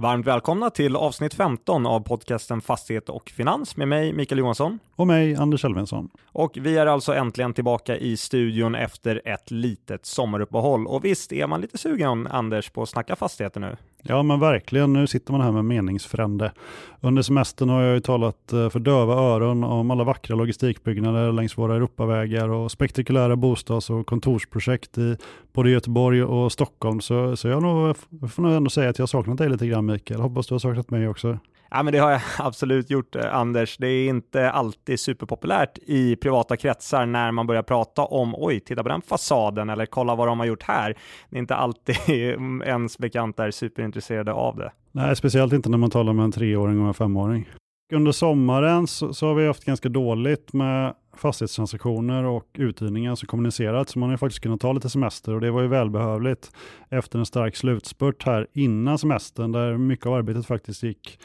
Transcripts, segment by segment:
Varmt välkomna till avsnitt 15 av podcasten Fastighet och Finans med mig Mikael Johansson. Och mig Anders Elfvinsson. Och vi är alltså äntligen tillbaka i studion efter ett litet sommaruppehåll. Och visst är man lite sugen Anders på att snacka fastigheter nu? Ja men verkligen, nu sitter man här med meningsfrände. Under semestern har jag ju talat eh, för döva öron om alla vackra logistikbyggnader längs våra Europavägar och spektakulära bostads och kontorsprojekt i både Göteborg och Stockholm. Så, så jag, nog, jag får nog ändå säga att jag har saknat dig lite grann Mikael. Hoppas du har saknat mig också. Ja, men det har jag absolut gjort, eh, Anders. Det är inte alltid superpopulärt i privata kretsar när man börjar prata om oj, titta på den fasaden eller kolla vad de har gjort här. Det är inte alltid mm, ens bekanta är superintresserade av det. Nej, speciellt inte när man talar med en treåring och en femåring. Under sommaren så, så har vi haft ganska dåligt med fastighetstransaktioner och uthyrningar som kommunicerat, så man har faktiskt kunnat ta lite semester och det var ju välbehövligt efter en stark slutspurt här innan semestern där mycket av arbetet faktiskt gick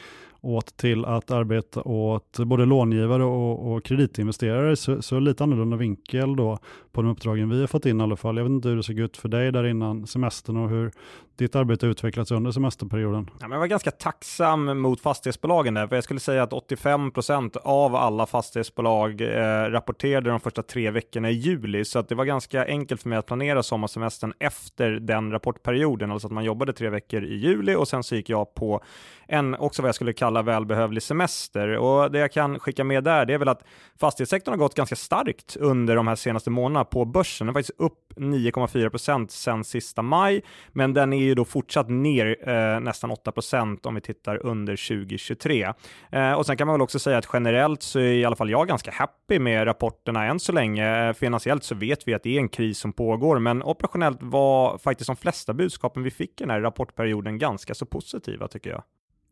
åt till att arbeta åt både långivare och, och kreditinvesterare. Så, så, lite annorlunda vinkel då på de uppdragen vi har fått in i alla fall. Jag vet inte hur det såg ut för dig där innan semestern och hur ditt arbete utvecklats under semesterperioden? Ja, men jag var ganska tacksam mot fastighetsbolagen där, för jag skulle säga att 85 procent av alla fastighetsbolag eh, rapporterade de första tre veckorna i juli, så att det var ganska enkelt för mig att planera sommarsemestern efter den rapportperioden, alltså att man jobbade tre veckor i juli och sen så gick jag på en, också vad jag skulle kalla välbehövlig semester. Och det jag kan skicka med där, det är väl att fastighetssektorn har gått ganska starkt under de här senaste månaderna på börsen. Den är faktiskt upp 9,4 procent sedan sista maj, men den är är ju då fortsatt ner eh, nästan 8 procent om vi tittar under 2023. Eh, och sen kan man väl också säga att generellt så är i alla fall jag ganska happy med rapporterna än så länge. Eh, finansiellt så vet vi att det är en kris som pågår, men operationellt var faktiskt de flesta budskapen vi fick i den här rapportperioden ganska så positiva tycker jag.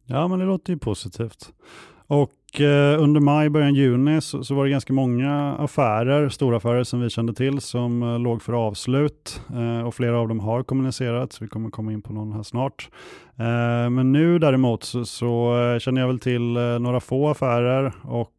Ja, men det låter ju positivt. Och eh, under maj, början juni så, så, var det ganska många affärer, stora affärer som vi kände till som eh, låg för avslut eh, och flera av dem har kommunicerat, så vi kommer komma in på någon här snart. Eh, men nu däremot så, så eh, känner jag väl till eh, några få affärer och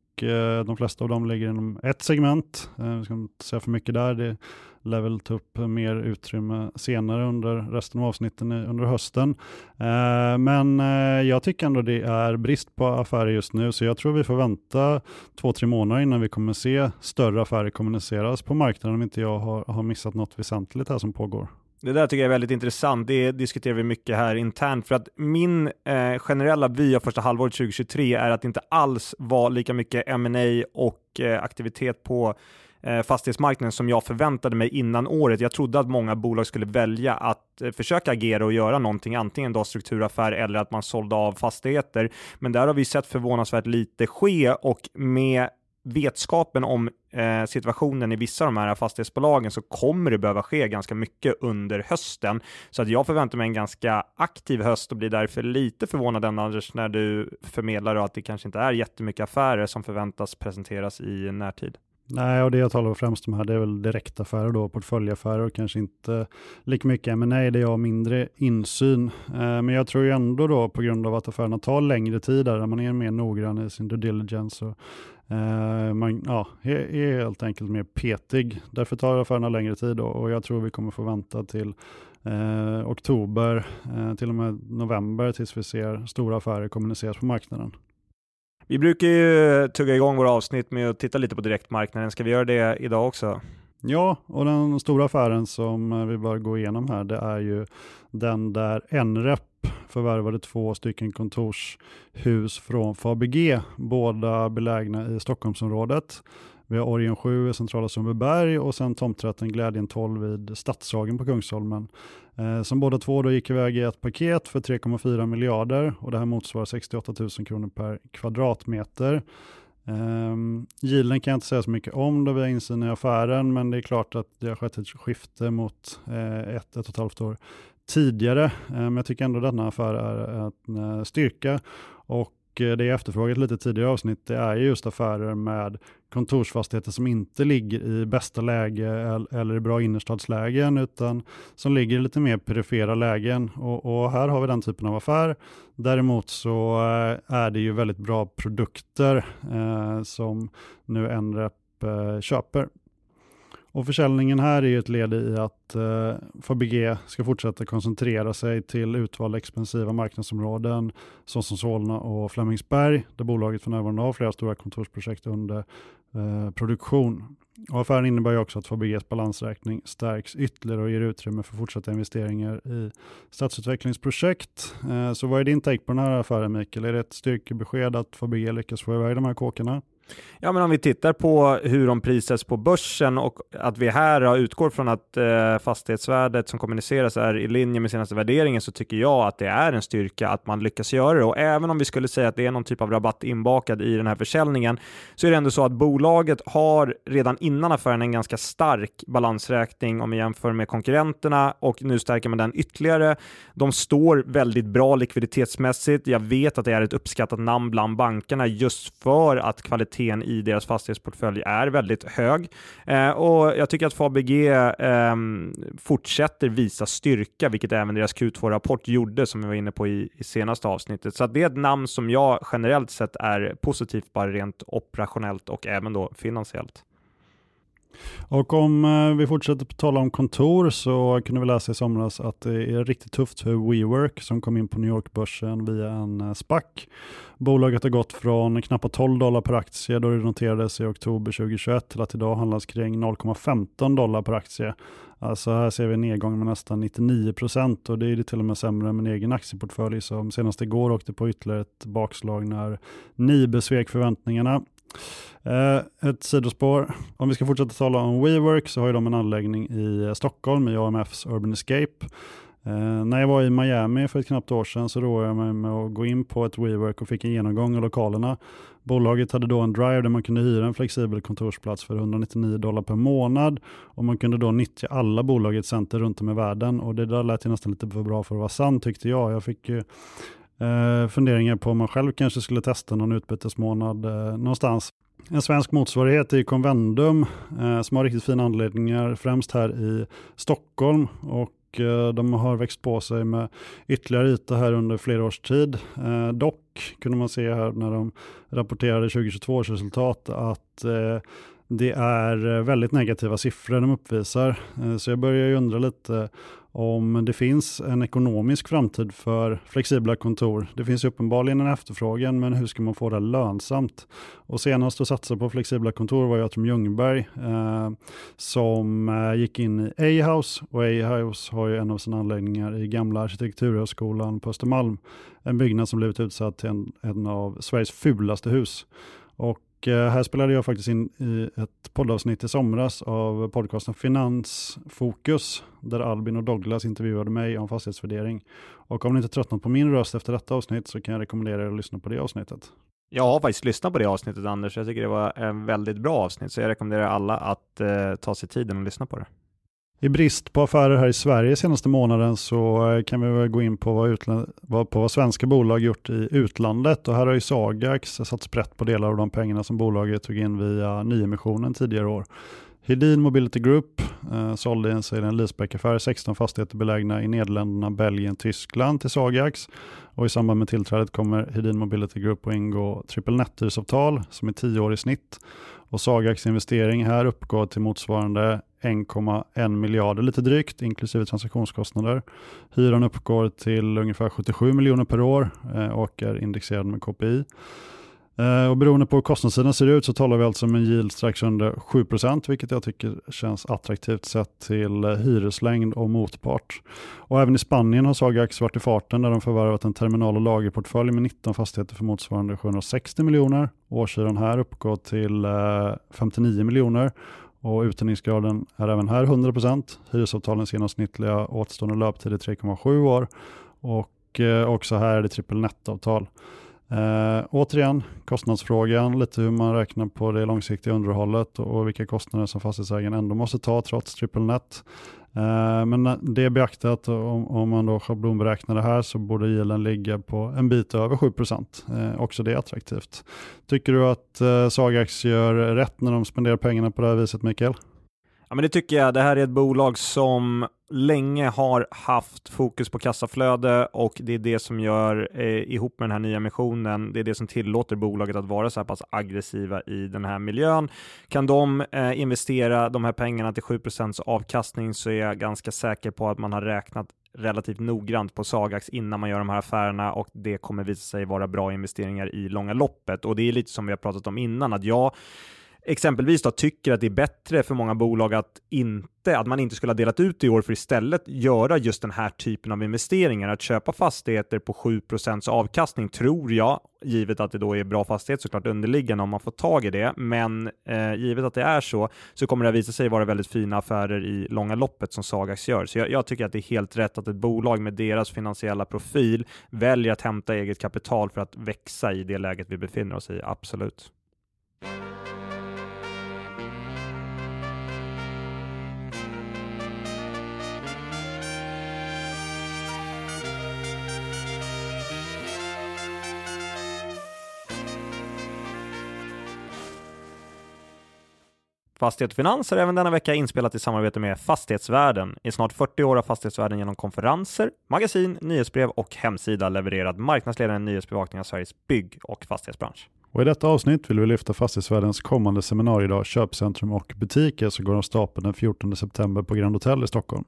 de flesta av dem ligger inom ett segment. Vi ska inte säga för mycket där. Det lär väl ta upp mer utrymme senare under resten av avsnitten under hösten. Eh, men eh, jag tycker ändå det är brist på affärer just nu, så jag tror vi får vänta två, tre månader innan vi kommer se större affärer kommuniceras på marknaden om inte jag har, har missat något väsentligt här som pågår. Det där tycker jag är väldigt intressant. Det diskuterar vi mycket här internt för att min eh, generella vy av första halvåret 2023 är att det inte alls var lika mycket M&A och eh, aktivitet på Eh, fastighetsmarknaden som jag förväntade mig innan året. Jag trodde att många bolag skulle välja att eh, försöka agera och göra någonting, antingen då strukturaffär eller att man sålde av fastigheter. Men där har vi sett förvånansvärt lite ske och med vetskapen om eh, situationen i vissa av de här fastighetsbolagen så kommer det behöva ske ganska mycket under hösten. Så att jag förväntar mig en ganska aktiv höst och blir därför lite förvånad Anders när du förmedlar att det kanske inte är jättemycket affärer som förväntas presenteras i närtid. Nej, och det jag talar främst om här det är väl direktaffärer då, portföljaffärer och kanske inte lika mycket M&A det jag har mindre insyn. Eh, men jag tror ju ändå då på grund av att affärerna tar längre tid där man är mer noggrann i sin due diligence och eh, man ja, är, är helt enkelt mer petig. Därför tar affärerna längre tid då, och jag tror vi kommer få vänta till eh, oktober, eh, till och med november tills vi ser stora affärer kommuniceras på marknaden. Vi brukar ju tugga igång våra avsnitt med att titta lite på direktmarknaden. Ska vi göra det idag också? Ja, och den stora affären som eh, vi bör gå igenom här, det är ju den där NREP förvärvade två stycken kontorshus från Fabg, båda belägna i Stockholmsområdet. Vi har Orgen 7 i centrala Sundbyberg och sen tomträtten Glädjen 12 vid Stadshagen på Kungsholmen. Eh, som båda två då gick iväg i ett paket för 3,4 miljarder och det här motsvarar 68 000 kronor per kvadratmeter. Ehm, um, Gilen kan jag inte säga så mycket om då vi har insyn i affären, men det är klart att det har skett ett skifte mot eh, ett, ett och ett halvt år tidigare. Eh, men jag tycker ändå denna affär är en eh, styrka och Eh, det jag efterfrågat lite tidigare avsnitt, det är just affärer med kontorsfastigheter som inte ligger i bästa läge eller i bra innerstadslägen, utan som ligger i lite mer perifera lägen. Och, och, här har vi den typen av affär. Däremot så eh, är det ju väldigt bra produkter eh, som nu NREP eh, köper. Och försäljningen här är ett led i att eh, Fabege ska fortsätta koncentrera sig till utvalda expansiva marknadsområden såsom Solna och Flemingsberg, där bolaget för närvarande har flera stora kontorsprojekt under eh, produktion. Och affären innebär ju också att Fabeges balansräkning stärks ytterligare och ger utrymme för fortsatta investeringar i stadsutvecklingsprojekt. Eh, så vad är din take på den här affären Mikael? Är det ett styrkebesked att Fabege lyckas få iväg de här kåkarna? Ja, men om vi tittar på hur de prissätts på börsen och att vi här utgår från att eh, fastighetsvärdet som kommuniceras är i linje med senaste värderingen så tycker jag att det är en styrka att man lyckas göra det. Och även om vi skulle säga att det är någon typ av rabatt inbakad i den här försäljningen så är det ändå så att bolaget har redan innan affären en ganska stark balansräkning om vi jämför med konkurrenterna och nu stärker man den ytterligare. De står väldigt bra likviditetsmässigt. Jag vet att det är ett uppskattat namn bland bankerna just för att kvaliteten kvaliteten i deras fastighetsportfölj är väldigt hög. Eh, och jag tycker att Fabg eh, fortsätter visa styrka, vilket även deras Q2-rapport gjorde, som vi var inne på i, i senaste avsnittet. Så det är ett namn som jag generellt sett är positivt, bara rent operationellt och även då finansiellt. Och om eh, vi fortsätter på tala om kontor så kunde vi läsa i somras att det är riktigt tufft för WeWork som kom in på New York-börsen via en eh, SPAC. Bolaget har gått från knappt 12 dollar per aktie då det noterades i oktober 2021 till att idag handlas kring 0,15 dollar per aktie. Alltså här ser vi en nedgång med nästan 99 procent och det är det till och med sämre än min egen aktieportfölj som senast igår åkte på ytterligare ett bakslag när Nibe svek förväntningarna. Eh, ett sidospår. Om vi ska fortsätta tala om WeWork så har ju de en anläggning i eh, Stockholm i AMFs Urban Escape. Eh, när jag var i Miami för ett knappt år sedan så roade jag mig med att gå in på ett WeWork och fick en genomgång av lokalerna. Bolaget hade då en drive där man kunde hyra en flexibel kontorsplats för 199 dollar per månad och man kunde då nyttja alla bolagets center runt om i världen och det där lät ju nästan lite för bra för att vara sant tyckte jag. Jag fick ju eh, funderingar på om man själv kanske skulle testa någon utbytesmånad eh, någonstans. En svensk motsvarighet är Convendum eh, som har riktigt fina anläggningar, främst här i Stockholm. Och eh, de har växt på sig med ytterligare yta här under flera års tid. Eh, dock kunde man se här när de rapporterade 2022 års resultat att eh, det är eh, väldigt negativa siffror de uppvisar. Eh, så jag börjar ju undra lite om det finns en ekonomisk framtid för flexibla kontor. Det finns uppenbarligen en efterfrågan, men hur ska man få det lönsamt? Och senast att satsa på flexibla kontor var Atrium Ljungberg eh, som eh, gick in i A-house och A-house har ju en av sina anläggningar i gamla arkitekturhögskolan på Östermalm. En byggnad som blivit utsatt till en, en av Sveriges fulaste hus. Och Eh, här spelade jag faktiskt in i ett poddavsnitt i somras av podcasten Finansfokus, där Albin och Douglas intervjuade mig om fastighetsvärdering. Och om ni inte tröttnat på min röst efter detta avsnitt så kan jag rekommendera er att lyssna på det avsnittet. Jag har faktiskt lyssnat på det avsnittet Anders, jag tycker det var en väldigt bra avsnitt, så jag rekommenderar alla att eh, ta sig tiden och lyssna på det. I brist på affärer här i Sverige senaste månaden så eh, kan vi väl gå in på vad, vad, på vad svenska bolag gjort i utlandet och här har ju Sagax satt sprätt på delar av de pengarna som bolaget tog in via nyemissionen tidigare år. Hedin Mobility Group eh, sålde i en sale en leaseback-affär 16 fastigheter belägna i Nederländerna, Belgien, Tyskland till Sagax. Och I samband med tillträdet kommer Hedin Mobility Group att ingå triple net som är 10 år i snitt. Och Sagax investering här uppgår till motsvarande 1,1 miljarder lite drygt, inklusive transaktionskostnader. Hyran uppgår till ungefär 77 miljoner per år eh, och är indexerad med KPI. Eh, och beroende på hur kostnadssidan ser ut så talar vi alltså om en yield strax under 7% vilket jag tycker känns attraktivt sett till eh, hyreslängd och motpart. Och även i Spanien har Sagax varit i farten där de förvärvat en terminal och lagerportfölj med 19 fastigheter för motsvarande 760 miljoner. Årshyran här uppgår till 59 miljoner och uthyrningsgraden är även här 100%. Hyresavtalens genomsnittliga återstående löptid är 3,7 år och eh, också här är det trippel netavtal. Eh, återigen, kostnadsfrågan, lite hur man räknar på det långsiktiga underhållet och, och vilka kostnader som fastighetsägaren ändå måste ta trots triple net. Eh, men det är beaktat, om, om man då schablonberäknar det här så borde yielden ligga på en bit över 7 eh, Också det är attraktivt. Tycker du att eh, Sagax gör rätt när de spenderar pengarna på det här viset, Mikael? Ja, men det tycker jag. Det här är ett bolag som länge har haft fokus på kassaflöde och det är det som gör eh, ihop med den här nya missionen. Det är det som tillåter bolaget att vara så här pass aggressiva i den här miljön. Kan de eh, investera de här pengarna till 7% avkastning så är jag ganska säker på att man har räknat relativt noggrant på Sagax innan man gör de här affärerna och det kommer visa sig vara bra investeringar i långa loppet. Och det är lite som vi har pratat om innan, att jag exempelvis då tycker att det är bättre för många bolag att inte, att man inte skulle ha delat ut i år för istället göra just den här typen av investeringar. Att köpa fastigheter på 7% avkastning tror jag, givet att det då är bra fastighet såklart underliggande om man får tag i det. Men eh, givet att det är så, så kommer det visa sig vara väldigt fina affärer i långa loppet som Sagax gör. Så jag, jag tycker att det är helt rätt att ett bolag med deras finansiella profil väljer att hämta eget kapital för att växa i det läget vi befinner oss i, absolut. Fastighet och Finans är även denna vecka inspelat i samarbete med Fastighetsvärlden. I snart 40 år har Fastighetsvärlden genom konferenser, magasin, nyhetsbrev och hemsida levererat marknadsledande nyhetsbevakning av Sveriges bygg och fastighetsbransch. Och I detta avsnitt vill vi lyfta Fastighetsvärdens kommande seminariedag Köpcentrum och butiker som går av stapeln den 14 september på Grand Hotel i Stockholm.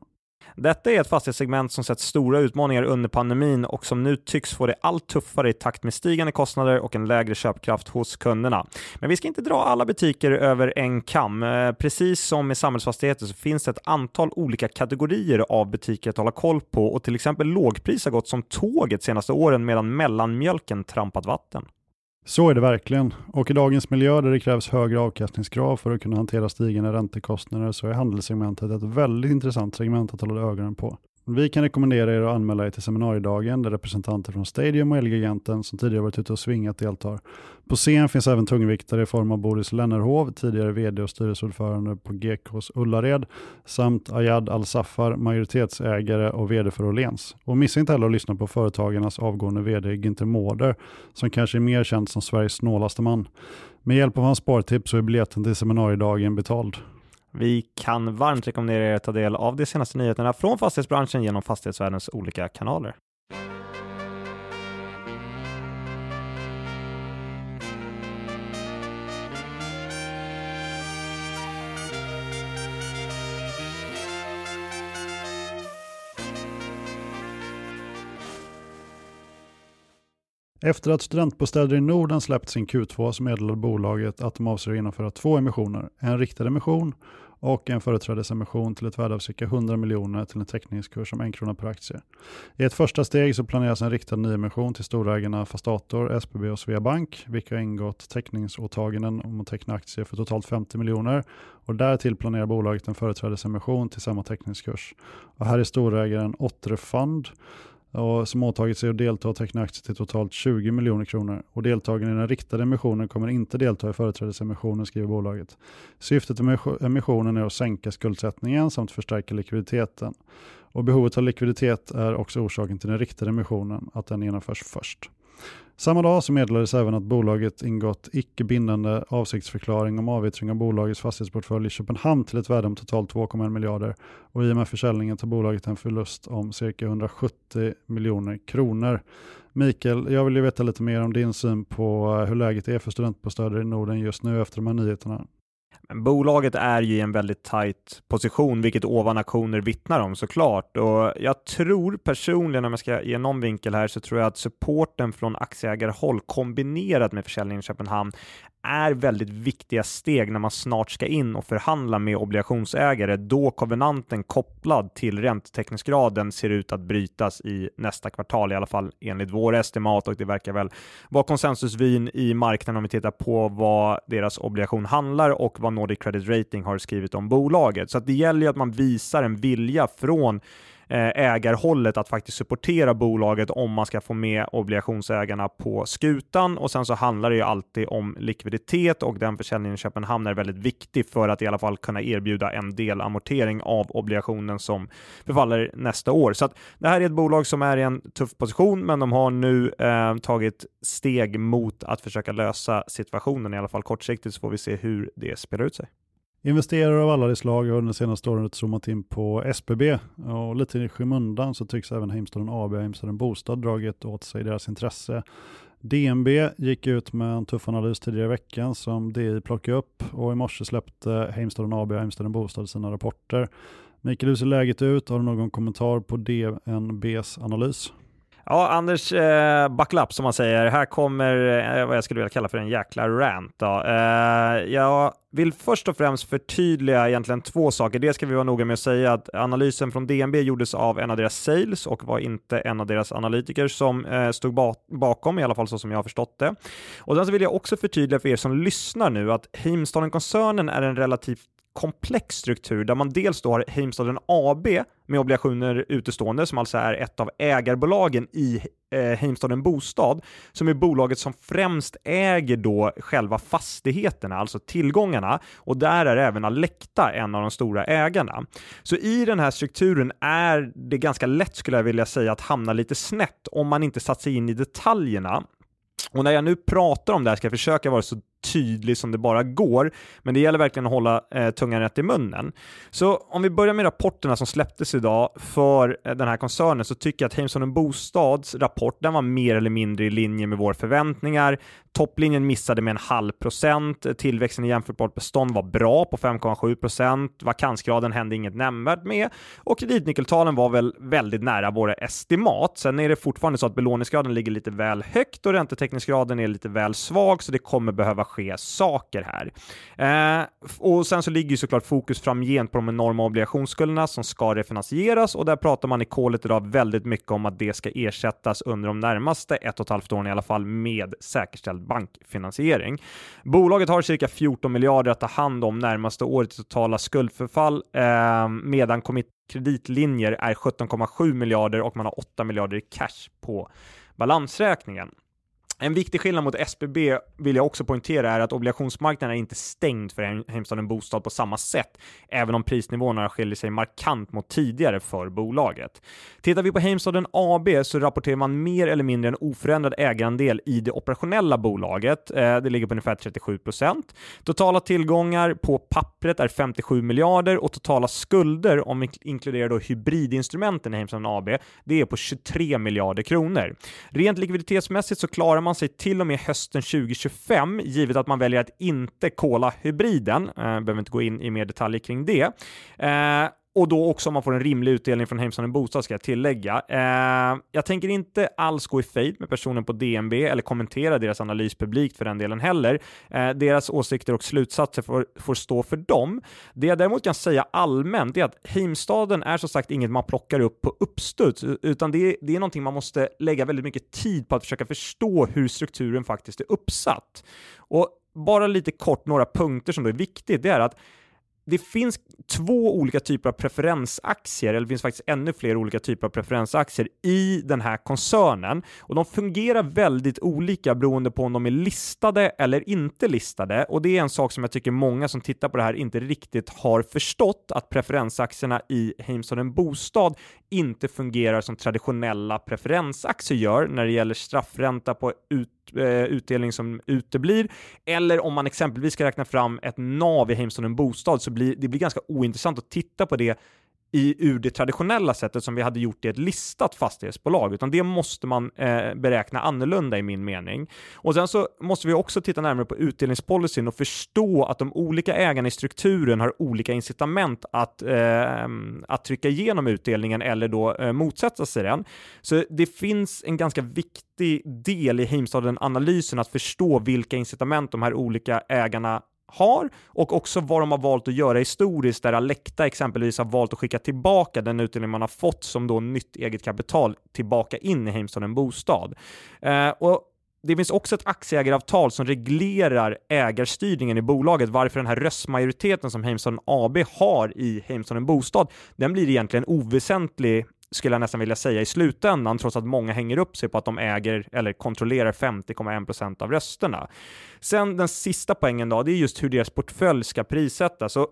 Detta är ett fastighetssegment som sett stora utmaningar under pandemin och som nu tycks få det allt tuffare i takt med stigande kostnader och en lägre köpkraft hos kunderna. Men vi ska inte dra alla butiker över en kam. Eh, precis som med samhällsfastigheter så finns det ett antal olika kategorier av butiker att hålla koll på och till exempel lågpris har gått som tåget senaste åren medan mellanmjölken trampat vatten. Så är det verkligen. Och i dagens miljö där det krävs högre avkastningskrav för att kunna hantera stigande räntekostnader så är handelssegmentet ett väldigt intressant segment att hålla ögonen på. Vi kan rekommendera er att anmäla er till seminariedagen där representanter från Stadium och Elgiganten som tidigare varit ute och svingat deltar. På scen finns även tungviktare i form av Boris Lennerhov, tidigare vd och styrelseordförande på GKs Ullared, samt Ayad Al-Safar, majoritetsägare och vd för Åhléns. Och missa inte heller att lyssna på företagarnas avgående vd Günther Mårder, som kanske är mer känd som Sveriges snålaste man. Med hjälp av hans spartips så är biljetten till seminariedagen betald. Vi kan varmt rekommendera er att ta del av de senaste nyheterna från fastighetsbranschen genom fastighetsvärldens olika kanaler. Efter att Studentbostäder i Norden släppt sin Q2 så meddelade bolaget att de avser att genomföra två emissioner. En riktad emission och en företrädesemission till ett värde av cirka 100 miljoner till en teckningskurs om en krona per aktie. I ett första steg så planeras en riktad nyemission till storägarna Fastator, SBB och Sveabank, vilka har ingått teckningsåtaganden om att teckna aktier för totalt 50 miljoner och därtill planerar bolaget en företrädesemission till samma teckningskurs. Och här är storägaren Otterfund och som åtagit sig att delta och teckna aktier till totalt 20 miljoner kronor. Och deltagarna i den riktade emissionen kommer inte delta i företrädesemissionen, skriver bolaget. Syftet med emissionen är att sänka skuldsättningen samt förstärka likviditeten. Och behovet av likviditet är också orsaken till den riktade emissionen, att den genomförs först. Samma dag så meddelades även att bolaget ingått icke bindande avsiktsförklaring om avyttring av bolagets fastighetsportfölj i Köpenhamn till ett värde om totalt 2,1 miljarder och i och med försäljningen tar bolaget en förlust om cirka 170 miljoner kronor. Mikael, jag vill ju veta lite mer om din syn på eh, hur läget är för studentbostäder i Norden just nu efter de här nyheterna. Men bolaget är ju i en väldigt tajt position, vilket ovan aktioner vittnar om såklart. Och jag tror personligen, om jag ska ge någon vinkel här, så tror jag att supporten från aktieägarhåll kombinerat med försäljningen i Köpenhamn är väldigt viktiga steg när man snart ska in och förhandla med obligationsägare då kovenanten kopplad till räntetäckningsgraden ser ut att brytas i nästa kvartal, i alla fall enligt vår estimat och det verkar väl vara konsensusvyn i marknaden om vi tittar på vad deras obligation handlar och vad Nordic Credit Rating har skrivit om bolaget. Så att det gäller ju att man visar en vilja från Eh, ägarhållet att faktiskt supportera bolaget om man ska få med obligationsägarna på skutan och sen så handlar det ju alltid om likviditet och den försäljningen i Köpenhamn är väldigt viktig för att i alla fall kunna erbjuda en del amortering av obligationen som förfaller nästa år. Så att det här är ett bolag som är i en tuff position, men de har nu eh, tagit steg mot att försöka lösa situationen i alla fall kortsiktigt så får vi se hur det spelar ut sig. Investerare av alla de slag har under senaste året zoomat in på SBB och lite i skymundan så tycks även Heimstaden AB och Heimstaden Bostad dragit åt sig deras intresse. DNB gick ut med en tuff analys tidigare i veckan som DI plockade upp och i morse släppte Heimstaden AB och Heimstaden Bostad sina rapporter. Mikael, hur ser läget ut? Har du någon kommentar på DNBs analys? Ja, Anders, eh, buckle up som man säger. Här kommer eh, vad jag skulle vilja kalla för en jäkla rant. Då. Eh, jag vill först och främst förtydliga egentligen två saker. Det ska vi vara noga med att säga att analysen från DNB gjordes av en av deras sales och var inte en av deras analytiker som eh, stod ba bakom, i alla fall så som jag har förstått det. Och sen så vill jag också förtydliga för er som lyssnar nu att Heimstaden-koncernen är en relativt komplex struktur där man dels då har Heimstaden AB med obligationer utestående som alltså är ett av ägarbolagen i eh, Heimstaden Bostad som är bolaget som främst äger då själva fastigheterna, alltså tillgångarna och där är även Alecta en av de stora ägarna. Så i den här strukturen är det ganska lätt skulle jag vilja säga att hamna lite snett om man inte satt sig in i detaljerna och när jag nu pratar om det här ska jag försöka vara så tydlig som det bara går, men det gäller verkligen att hålla eh, tungan rätt i munnen. Så om vi börjar med rapporterna som släpptes idag för eh, den här koncernen så tycker jag att Heimson Bostads rapport, den var mer eller mindre i linje med våra förväntningar. Topplinjen missade med en halv procent, tillväxten i jämförbart bestånd var bra på 5,7 procent, vakansgraden hände inget nämnvärt med och kreditnyckeltalen var väl väldigt nära våra estimat. Sen är det fortfarande så att belåningsgraden ligger lite väl högt och räntetäckningsgraden är lite väl svag, så det kommer behöva ske saker här. Eh, och sen så ligger ju såklart fokus framgent på de enorma obligationsskulderna som ska refinansieras och där pratar man i kolet idag väldigt mycket om att det ska ersättas under de närmaste ett och ett halvt åren i alla fall med säkerställd bankfinansiering. Bolaget har cirka 14 miljarder att ta hand om närmaste året i totala skuldförfall eh, medan kreditlinjer är 17,7 miljarder och man har 8 miljarder i cash på balansräkningen. En viktig skillnad mot SBB vill jag också poängtera är att obligationsmarknaden är inte stängd för Heimstaden Bostad på samma sätt, även om prisnivåerna skiljer sig markant mot tidigare för bolaget. Tittar vi på Heimstaden AB så rapporterar man mer eller mindre en oförändrad ägarandel i det operationella bolaget. Eh, det ligger på ungefär 37 procent. Totala tillgångar på pappret är 57 miljarder och totala skulder, om vi inkluderar då hybridinstrumenten i Heimstaden AB, det är på 23 miljarder kronor. Rent likviditetsmässigt så klarar man sig till och med hösten 2025, givet att man väljer att inte kola hybriden. Eh, behöver inte gå in i mer detaljer kring det. Eh, och då också om man får en rimlig utdelning från Heimstaden Bostad ska jag tillägga. Eh, jag tänker inte alls gå i fejd med personen på DNB eller kommentera deras analys publikt för den delen heller. Eh, deras åsikter och slutsatser får, får, stå för dem. Det jag däremot kan säga allmänt är att Heimstaden är som sagt inget man plockar upp på uppstuds, utan det är, det är någonting man måste lägga väldigt mycket tid på att försöka förstå hur strukturen faktiskt är uppsatt. Och bara lite kort några punkter som då är viktigt, det är att det finns två olika typer av preferensaktier, eller det finns faktiskt ännu fler olika typer av preferensaktier i den här koncernen. Och de fungerar väldigt olika beroende på om de är listade eller inte listade. Och det är en sak som jag tycker många som tittar på det här inte riktigt har förstått att preferensaktierna i Heimstaden Bostad inte fungerar som traditionella preferensaktier gör när det gäller straffränta på ut Eh, utdelning som uteblir. Eller om man exempelvis ska räkna fram ett NAV i Heimstaden Bostad så blir det blir ganska ointressant att titta på det i, ur det traditionella sättet som vi hade gjort i ett listat fastighetsbolag, utan det måste man eh, beräkna annorlunda i min mening. Och sen så måste vi också titta närmare på utdelningspolicyn och förstå att de olika ägarna i strukturen har olika incitament att, eh, att trycka igenom utdelningen eller då eh, motsätta sig den. Så det finns en ganska viktig del i Heimstaden-analysen att förstå vilka incitament de här olika ägarna har och också vad de har valt att göra historiskt där Alecta exempelvis har valt att skicka tillbaka den utdelning man har fått som då nytt eget kapital tillbaka in i Heimstaden Bostad. Eh, och det finns också ett aktieägaravtal som reglerar ägarstyrningen i bolaget, varför den här röstmajoriteten som Heimstaden AB har i Heimstaden Bostad, den blir egentligen oväsentlig skulle jag nästan vilja säga i slutändan, trots att många hänger upp sig på att de äger eller kontrollerar 50,1% av rösterna. Sen den sista poängen då, det är just hur deras portfölj ska prissättas. Så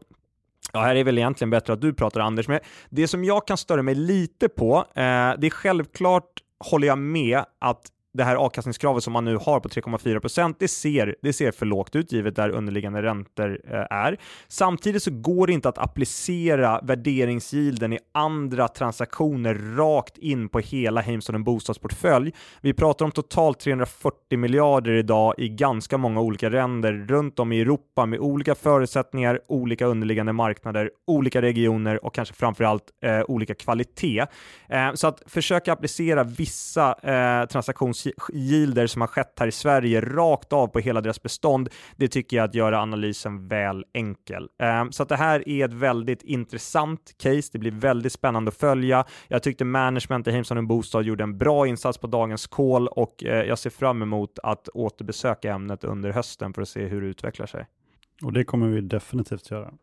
Ja, här är väl egentligen bättre att du pratar Anders, men det som jag kan störa mig lite på, eh, det är självklart håller jag med att det här avkastningskravet som man nu har på 3,4 procent, det ser, det ser för lågt ut givet där underliggande räntor eh, är. Samtidigt så går det inte att applicera värderingsgilden i andra transaktioner rakt in på hela Heimstaden bostadsportfölj. Vi pratar om totalt 340 miljarder idag i ganska många olika länder runt om i Europa med olika förutsättningar, olika underliggande marknader, olika regioner och kanske framförallt eh, olika kvalitet. Eh, så att försöka applicera vissa eh, Yielder som har skett här i Sverige rakt av på hela deras bestånd, det tycker jag att göra analysen väl enkel. Ehm, så att det här är ett väldigt intressant case. Det blir väldigt spännande att följa. Jag tyckte management i Heimstaden Bostad gjorde en bra insats på dagens call och eh, jag ser fram emot att återbesöka ämnet under hösten för att se hur det utvecklar sig. Och det kommer vi definitivt göra.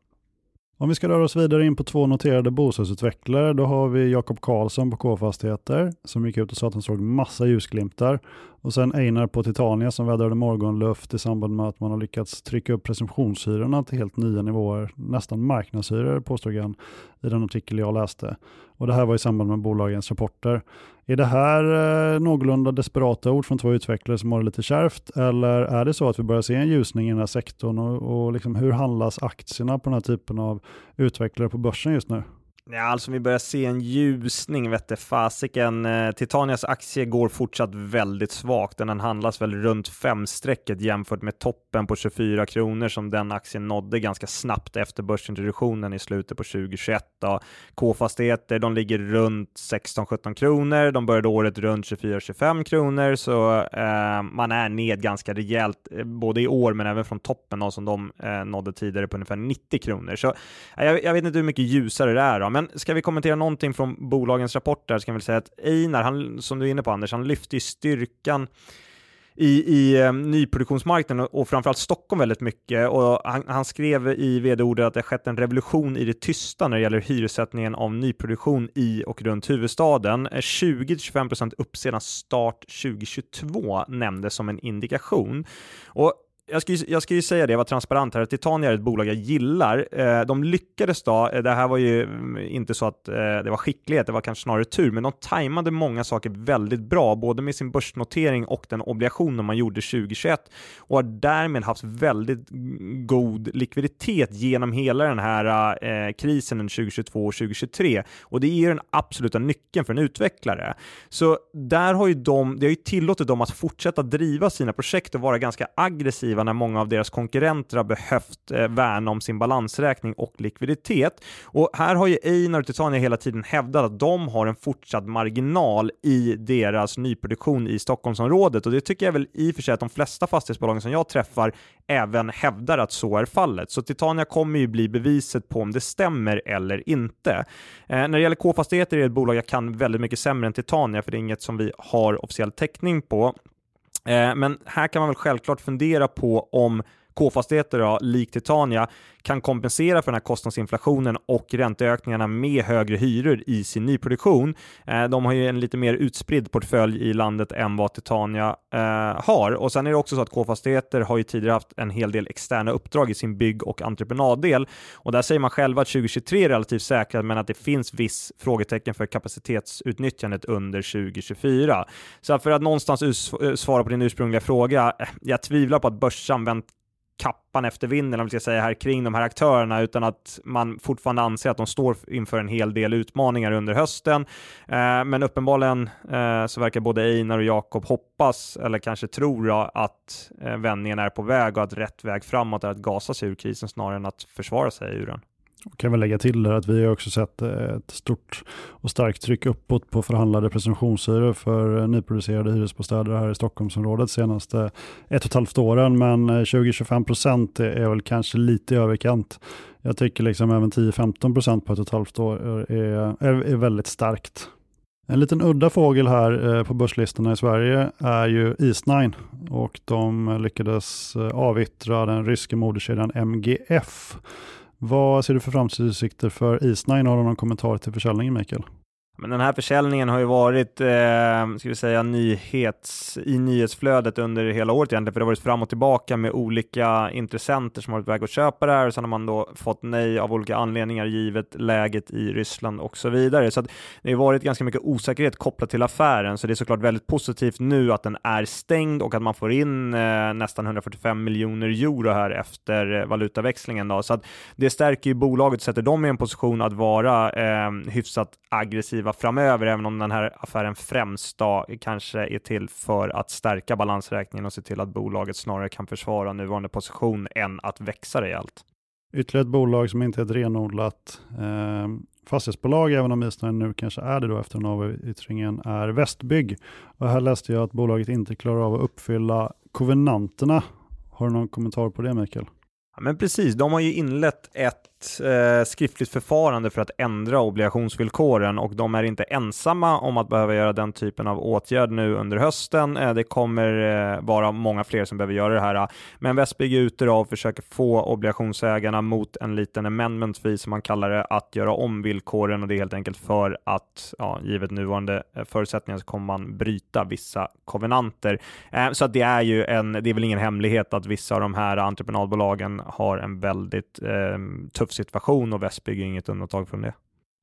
Om vi ska röra oss vidare in på två noterade bostadsutvecklare, då har vi Jakob Karlsson på K-fastigheter som gick ut och sa att han såg massa ljusglimtar. Och sen Einar på Titania som vädrade morgonluft i samband med att man har lyckats trycka upp presumtionshyrorna till helt nya nivåer, nästan marknadshyror påstod han i den artikel jag läste. Och det här var i samband med bolagens rapporter. Är det här eh, någorlunda desperata ord från två utvecklare som har det lite kärvt eller är det så att vi börjar se en ljusning i den här sektorn och, och liksom hur handlas aktierna på den här typen av utvecklare på börsen just nu? Ja, alltså vi börjar se en ljusning vette fasiken. Eh, Titanias aktie går fortsatt väldigt svagt. Den handlas väl runt femstrecket jämfört med toppen på 24 kronor som den aktien nådde ganska snabbt efter börsintroduktionen i slutet på 2021. K-fastigheter, de ligger runt 16-17 kronor. De började året runt 24-25 kronor, så eh, man är ned ganska rejält, eh, både i år men även från toppen då, som de eh, nådde tidigare på ungefär 90 kronor. Så eh, jag, jag, vet inte hur mycket ljusare det är. Då. Men ska vi kommentera någonting från bolagens rapporter så kan vi säga att Einar, han, som du är inne på Anders, han lyfter ju styrkan i, i eh, nyproduktionsmarknaden och, och framförallt Stockholm väldigt mycket. Och han, han skrev i vd-ordet att det har skett en revolution i det tysta när det gäller hyressättningen av nyproduktion i och runt huvudstaden. 20-25% upp sedan start 2022 nämndes som en indikation. Och jag ska, ju, jag ska ju säga det, jag var transparent här, Titania är ett bolag jag gillar. Eh, de lyckades då, eh, det här var ju mm, inte så att eh, det var skicklighet, det var kanske snarare tur, men de tajmade många saker väldigt bra, både med sin börsnotering och den obligationen man gjorde 2021 och har därmed haft väldigt god likviditet genom hela den här eh, krisen 2022 och 2023 och det är ju den absoluta nyckeln för en utvecklare. Så där har ju de, det har ju tillåtit dem att fortsätta driva sina projekt och vara ganska aggressiva när många av deras konkurrenter har behövt eh, värna om sin balansräkning och likviditet. Och här har ju Einar och Titania hela tiden hävdat att de har en fortsatt marginal i deras nyproduktion i Stockholmsområdet och det tycker jag väl i och för sig att de flesta fastighetsbolagen som jag träffar även hävdar att så är fallet. Så Titania kommer ju bli beviset på om det stämmer eller inte. Eh, när det gäller K-fastigheter är det ett bolag jag kan väldigt mycket sämre än Titania för det är inget som vi har officiell täckning på. Eh, men här kan man väl självklart fundera på om K-fastigheter, likt Titania, kan kompensera för den här kostnadsinflationen och ränteökningarna med högre hyror i sin nyproduktion. Eh, de har ju en lite mer utspridd portfölj i landet än vad Titania eh, har. Och sen är det också så att K-fastigheter har ju tidigare haft en hel del externa uppdrag i sin bygg och entreprenaddel och där säger man själva att 2023 är relativt säkrat men att det finns viss frågetecken för kapacitetsutnyttjandet under 2024. Så för att någonstans svara på din ursprungliga fråga, eh, jag tvivlar på att börsanvänt kappan efter vinden, om vi ska säga här, kring de här aktörerna, utan att man fortfarande anser att de står inför en hel del utmaningar under hösten. Eh, men uppenbarligen eh, så verkar både Einar och Jakob hoppas, eller kanske tror jag, att eh, vändningen är på väg och att rätt väg framåt är att gasa sig ur krisen snarare än att försvara sig ur den. Och kan väl lägga till att vi har också sett eh, ett stort och starkt tryck uppåt på förhandlade presumtionshyror för eh, nyproducerade hyresbostäder här i Stockholmsområdet senaste ett och ett halvt åren. Men eh, 20-25 procent är väl kanske lite i överkant. Jag tycker liksom även 10-15 procent på ett och ett halvt år är, är, är väldigt starkt. En liten udda fågel här på börslistorna i Sverige är ju Eastnine och de lyckades avyttra den ryska moderkedjan MGF vad ser du för framtidsutsikter för Eastnine? Har du någon kommentar till försäljningen Mikael? Men den här försäljningen har ju varit, eh, ska vi säga, nyhets, i nyhetsflödet under hela året egentligen, för det har varit fram och tillbaka med olika intressenter som har varit väg att köpa det här och sen har man då fått nej av olika anledningar givet läget i Ryssland och så vidare. Så det har varit ganska mycket osäkerhet kopplat till affären, så det är såklart väldigt positivt nu att den är stängd och att man får in eh, nästan 145 miljoner euro här efter eh, valutaväxlingen. Då. Så att det stärker ju bolaget, sätter dem i en position att vara eh, hyfsat aggressiva framöver, även om den här affären främst då kanske är till för att stärka balansräkningen och se till att bolaget snarare kan försvara nuvarande position än att växa rejält. Ytterligare ett bolag som inte är ett renodlat eh, fastighetsbolag, även om Eastnine nu kanske är det då efter den avyttringen, är Västbygg. Och här läste jag att bolaget inte klarar av att uppfylla kovenanterna. Har du någon kommentar på det Mikael? Ja, men precis, de har ju inlett ett eh, skriftligt förfarande för att ändra obligationsvillkoren och de är inte ensamma om att behöva göra den typen av åtgärd nu under hösten. Eh, det kommer eh, vara många fler som behöver göra det här. Men Västbygg är ute och försöker få obligationsägarna mot en liten amendment fee som man kallar det, att göra om villkoren och det är helt enkelt för att, ja, givet nuvarande eh, förutsättningar så kommer man bryta vissa kovenanter. Eh, så att det är ju en, det är väl ingen hemlighet att vissa av de här entreprenadbolagen har en väldigt eh, tuff tuff situation och Västbygg är inget undantag från det.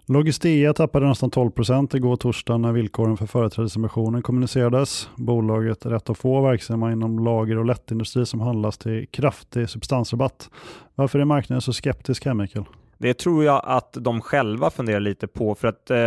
Logistea tappade nästan 12 procent igår torsdag när villkoren för företrädesemissionen kommunicerades. Bolaget är ett av få verksamma inom lager och lättindustri som handlas till kraftig substansrabatt. Varför är marknaden så skeptisk här Mikael? Det tror jag att de själva funderar lite på, för att eh,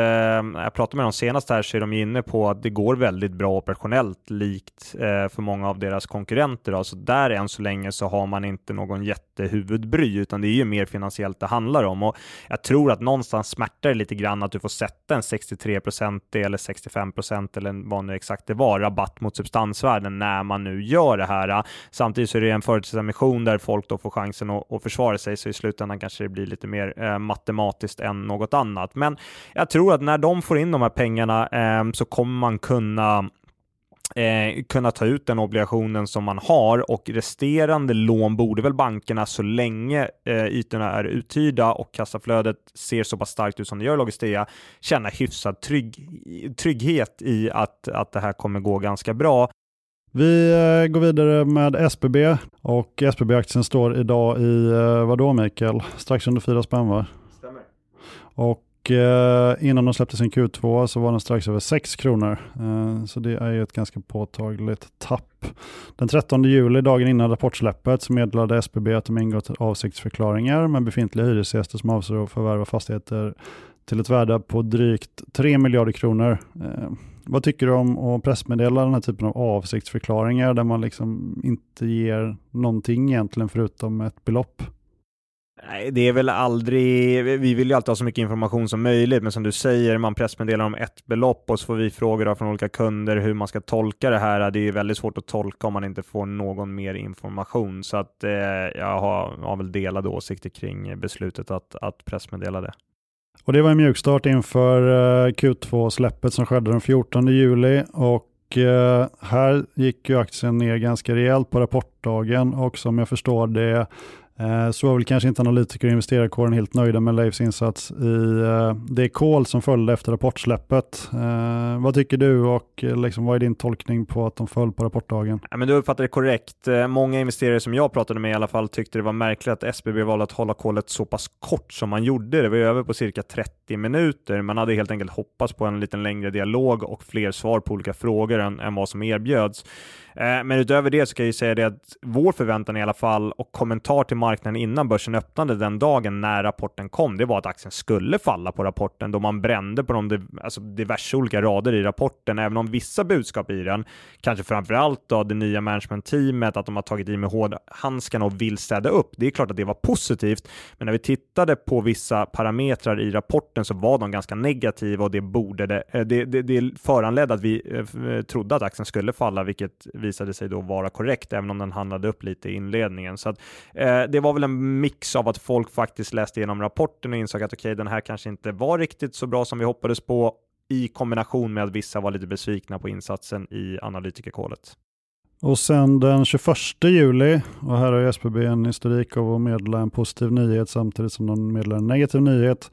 jag pratade med dem senast här så är de inne på att det går väldigt bra operationellt likt eh, för många av deras konkurrenter. Alltså där än så länge så har man inte någon jättehuvudbry, utan det är ju mer finansiellt det handlar om. Och jag tror att någonstans smärtar det lite grann att du får sätta en 63% eller 65% eller vad nu exakt det var, rabatt mot substansvärden när man nu gör det här. Samtidigt så är det en företrädesemission där folk då får chansen att, att försvara sig, så i slutändan kanske det blir lite mer mer eh, matematiskt än något annat. Men jag tror att när de får in de här pengarna eh, så kommer man kunna Eh, kunna ta ut den obligationen som man har och resterande lån borde väl bankerna så länge eh, ytorna är uthyrda och kassaflödet ser så pass starkt ut som det gör i Logistea känna hyfsad trygg, trygghet i att, att det här kommer gå ganska bra. Vi eh, går vidare med SBB och SBB-aktien står idag i, eh, vad då Mikael? Strax under 4 spänn va? Stämmer. Och eh, innan de släppte sin Q2 så var den strax över 6 kronor. Så det är ju ett ganska påtagligt tapp. Den 13 juli, dagen innan rapportsläppet, så meddelade SBB att de ingått avsiktsförklaringar med befintliga hyresgäster som avser att förvärva fastigheter till ett värde på drygt 3 miljarder kronor. Vad tycker du om att pressmeddela den här typen av avsiktsförklaringar där man liksom inte ger någonting egentligen förutom ett belopp? Nej, det är väl aldrig, vi vill ju alltid ha så mycket information som möjligt, men som du säger, man pressmeddelar om ett belopp och så får vi frågor från olika kunder hur man ska tolka det här. Det är ju väldigt svårt att tolka om man inte får någon mer information, så att eh, jag har, har väl delade åsikter kring beslutet att, att pressmeddela det. Och det var en mjukstart inför eh, Q2-släppet som skedde den 14 juli. Och eh, här gick ju aktien ner ganska rejält på rapportdagen. Och som jag förstår det Eh, så var väl kanske inte analytiker och investerarkåren helt nöjda med Leifs insats i eh, det call som följde efter rapportsläppet. Eh, vad tycker du och liksom, vad är din tolkning på att de föll på rapportdagen? Ja, men du uppfattar det korrekt. Många investerare som jag pratade med i alla fall tyckte det var märkligt att SBB valde att hålla callet så pass kort som man gjorde. Det var över på cirka 30 minuter. Man hade helt enkelt hoppats på en lite längre dialog och fler svar på olika frågor än, än vad som erbjöds. Men utöver det så kan jag ju säga det att vår förväntan i alla fall och kommentar till marknaden marknaden innan börsen öppnade den dagen när rapporten kom, det var att aktien skulle falla på rapporten då man brände på de alltså diverse olika rader i rapporten, även om vissa budskap i den, kanske framförallt då det nya managementteamet, att de har tagit i med hårdhandskarna och vill städa upp. Det är klart att det var positivt, men när vi tittade på vissa parametrar i rapporten så var de ganska negativa och det borde det, eh, det, det, det föranledde att vi eh, eh, trodde att aktien skulle falla, vilket visade sig då vara korrekt, även om den handlade upp lite i inledningen. Så att, eh, det var väl en mix av att folk faktiskt läste igenom rapporten och insåg att okej, okay, den här kanske inte var riktigt så bra som vi hoppades på i kombination med att vissa var lite besvikna på insatsen i analytikerkålet. Och sen den 21 juli, och här har ju SBB en historik av att meddela en positiv nyhet samtidigt som de meddelar en negativ nyhet.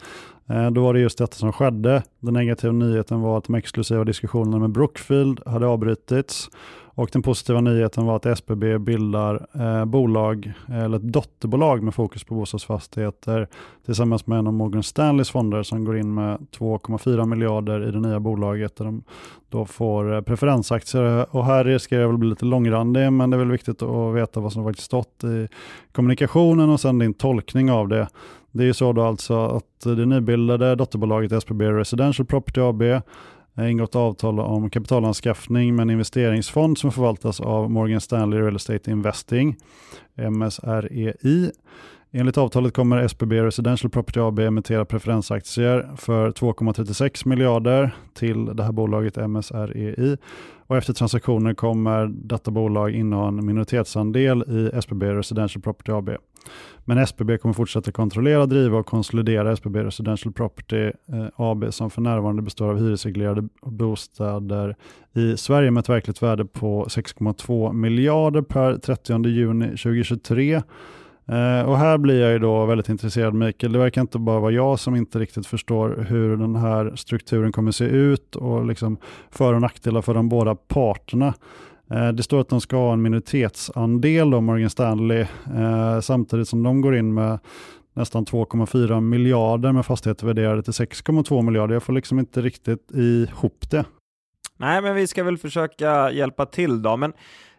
Eh, då var det just detta som skedde. Den negativa nyheten var att de exklusiva diskussionerna med Brookfield hade avbrutits och den positiva nyheten var att SBB bildar eh, bolag, eller ett dotterbolag med fokus på bostadsfastigheter tillsammans med en av Morgan Stanleys fonder som går in med 2,4 miljarder i det nya bolaget där de då får eh, preferensaktier. Och här riskerar jag väl bli lite långrandig men det är väl viktigt att veta vad som faktiskt stått i kommunikationen och sen din tolkning av det. Det är ju så då alltså att det nybildade dotterbolaget SBB Residential Property AB ingått avtal om kapitalanskaffning med en investeringsfond som förvaltas av Morgan Stanley Real Estate Investing, MSREI. Enligt avtalet kommer SBB Residential Property AB emittera preferensaktier för 2,36 miljarder till det här bolaget MSREI och efter transaktioner kommer detta bolag inneha en minoritetsandel i SBB Residential Property AB. Men SBB kommer fortsätta kontrollera, driva och konsolidera SBB Residential Property eh, AB som för närvarande består av hyresreglerade bostäder i Sverige med ett verkligt värde på 6,2 miljarder per 30 juni 2023. Eh, och här blir jag ju då väldigt intresserad Mikael. Det verkar inte bara vara jag som inte riktigt förstår hur den här strukturen kommer se ut och liksom för och nackdelar för de båda parterna. Eh, det står att de ska ha en minoritetsandel av Morgan Stanley eh, samtidigt som de går in med nästan 2,4 miljarder med fastigheter värderade till 6,2 miljarder. Jag får liksom inte riktigt ihop det. Nej, men vi ska väl försöka hjälpa till då. Men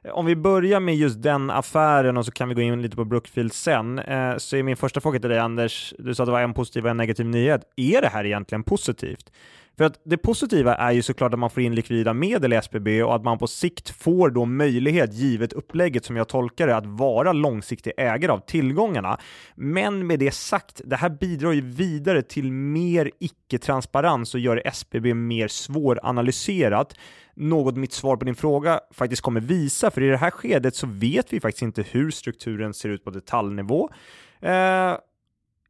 Eh, om vi börjar med just den affären och så kan vi gå in lite på Brookfield sen, eh, så är min första fråga till dig Anders, du sa att det var en positiv och en negativ nyhet. Är det här egentligen positivt? För att det positiva är ju såklart att man får in likvida medel i SBB och att man på sikt får då möjlighet, givet upplägget som jag tolkar det, att vara långsiktig ägare av tillgångarna. Men med det sagt, det här bidrar ju vidare till mer icke-transparens och gör SBB mer svåranalyserat något mitt svar på din fråga faktiskt kommer visa, för i det här skedet så vet vi faktiskt inte hur strukturen ser ut på detaljnivå. Eh,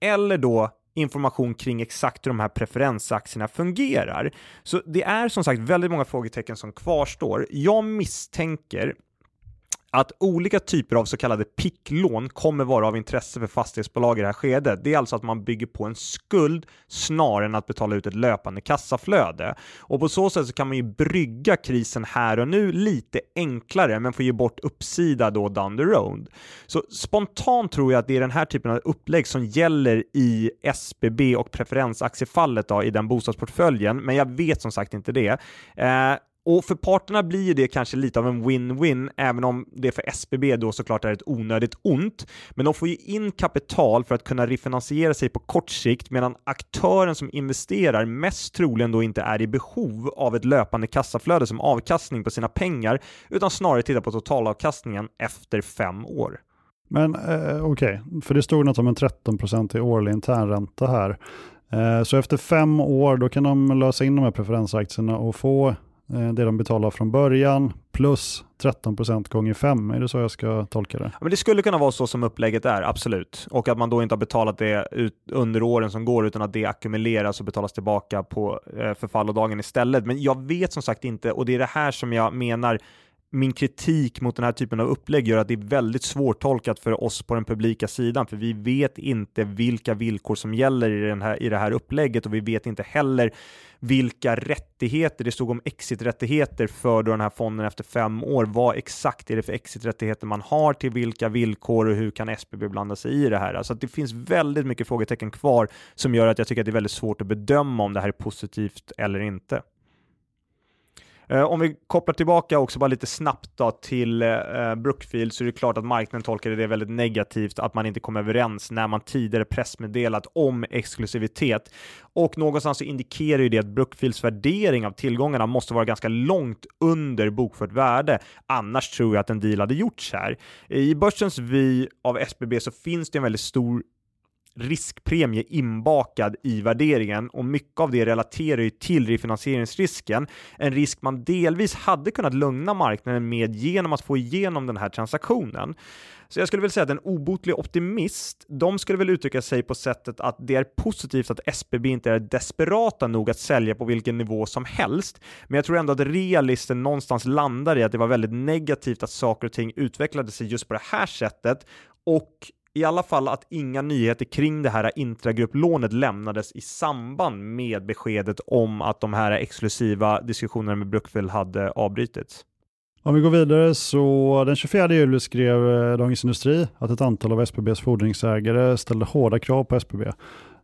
eller då information kring exakt hur de här preferensaktierna fungerar. Så det är som sagt väldigt många frågetecken som kvarstår. Jag misstänker att olika typer av så kallade picklån kommer vara av intresse för fastighetsbolag i det här skedet. Det är alltså att man bygger på en skuld snarare än att betala ut ett löpande kassaflöde. Och på så sätt så kan man ju brygga krisen här och nu lite enklare, men få ge bort uppsida då down the road. Så spontant tror jag att det är den här typen av upplägg som gäller i SBB och preferensaktiefallet då, i den bostadsportföljen, men jag vet som sagt inte det. Eh, och för parterna blir det kanske lite av en win-win, även om det för SBB då såklart är ett onödigt ont. Men de får ju in kapital för att kunna refinansiera sig på kort sikt, medan aktören som investerar mest troligen då inte är i behov av ett löpande kassaflöde som avkastning på sina pengar, utan snarare tittar på totalavkastningen efter fem år. Men eh, okej, okay. för det stod något om en 13% i årlig internränta här. Eh, så efter fem år, då kan de lösa in de här preferensaktierna och få Eh, det de betalar från början plus 13% gånger 5. Är det så jag ska tolka det? Ja, men det skulle kunna vara så som upplägget är, absolut. Och att man då inte har betalat det ut under åren som går, utan att det ackumuleras och betalas tillbaka på eh, förfallodagen istället. Men jag vet som sagt inte, och det är det här som jag menar min kritik mot den här typen av upplägg gör att det är väldigt svårtolkat för oss på den publika sidan, för vi vet inte vilka villkor som gäller i, den här, i det här upplägget och vi vet inte heller vilka rättigheter, det stod om exiträttigheter för då den här fonden efter fem år. Vad exakt är det för exiträttigheter man har till vilka villkor och hur kan SBB blanda sig i det här? Alltså att det finns väldigt mycket frågetecken kvar som gör att jag tycker att det är väldigt svårt att bedöma om det här är positivt eller inte. Eh, om vi kopplar tillbaka också bara lite snabbt då till eh, Brookfield så är det klart att marknaden tolkade det väldigt negativt att man inte kom överens när man tidigare pressmeddelat om exklusivitet. Och någonstans så indikerar ju det att Brookfields värdering av tillgångarna måste vara ganska långt under bokfört värde. Annars tror jag att en deal hade gjorts här. I börsens vy av SBB så finns det en väldigt stor riskpremie inbakad i värderingen och mycket av det relaterar ju till refinansieringsrisken. En risk man delvis hade kunnat lugna marknaden med genom att få igenom den här transaktionen. Så jag skulle väl säga att en obotlig optimist, de skulle väl uttrycka sig på sättet att det är positivt att SBB inte är desperata nog att sälja på vilken nivå som helst. Men jag tror ändå att realisten någonstans landar i att det var väldigt negativt att saker och ting utvecklade sig just på det här sättet och i alla fall att inga nyheter kring det här intragrupplånet lämnades i samband med beskedet om att de här exklusiva diskussionerna med Brookfield hade avbrutits. Om vi går vidare så den 24 juli skrev eh, Dagens Industri att ett antal av SBBs fordringsägare ställde hårda krav på SBB.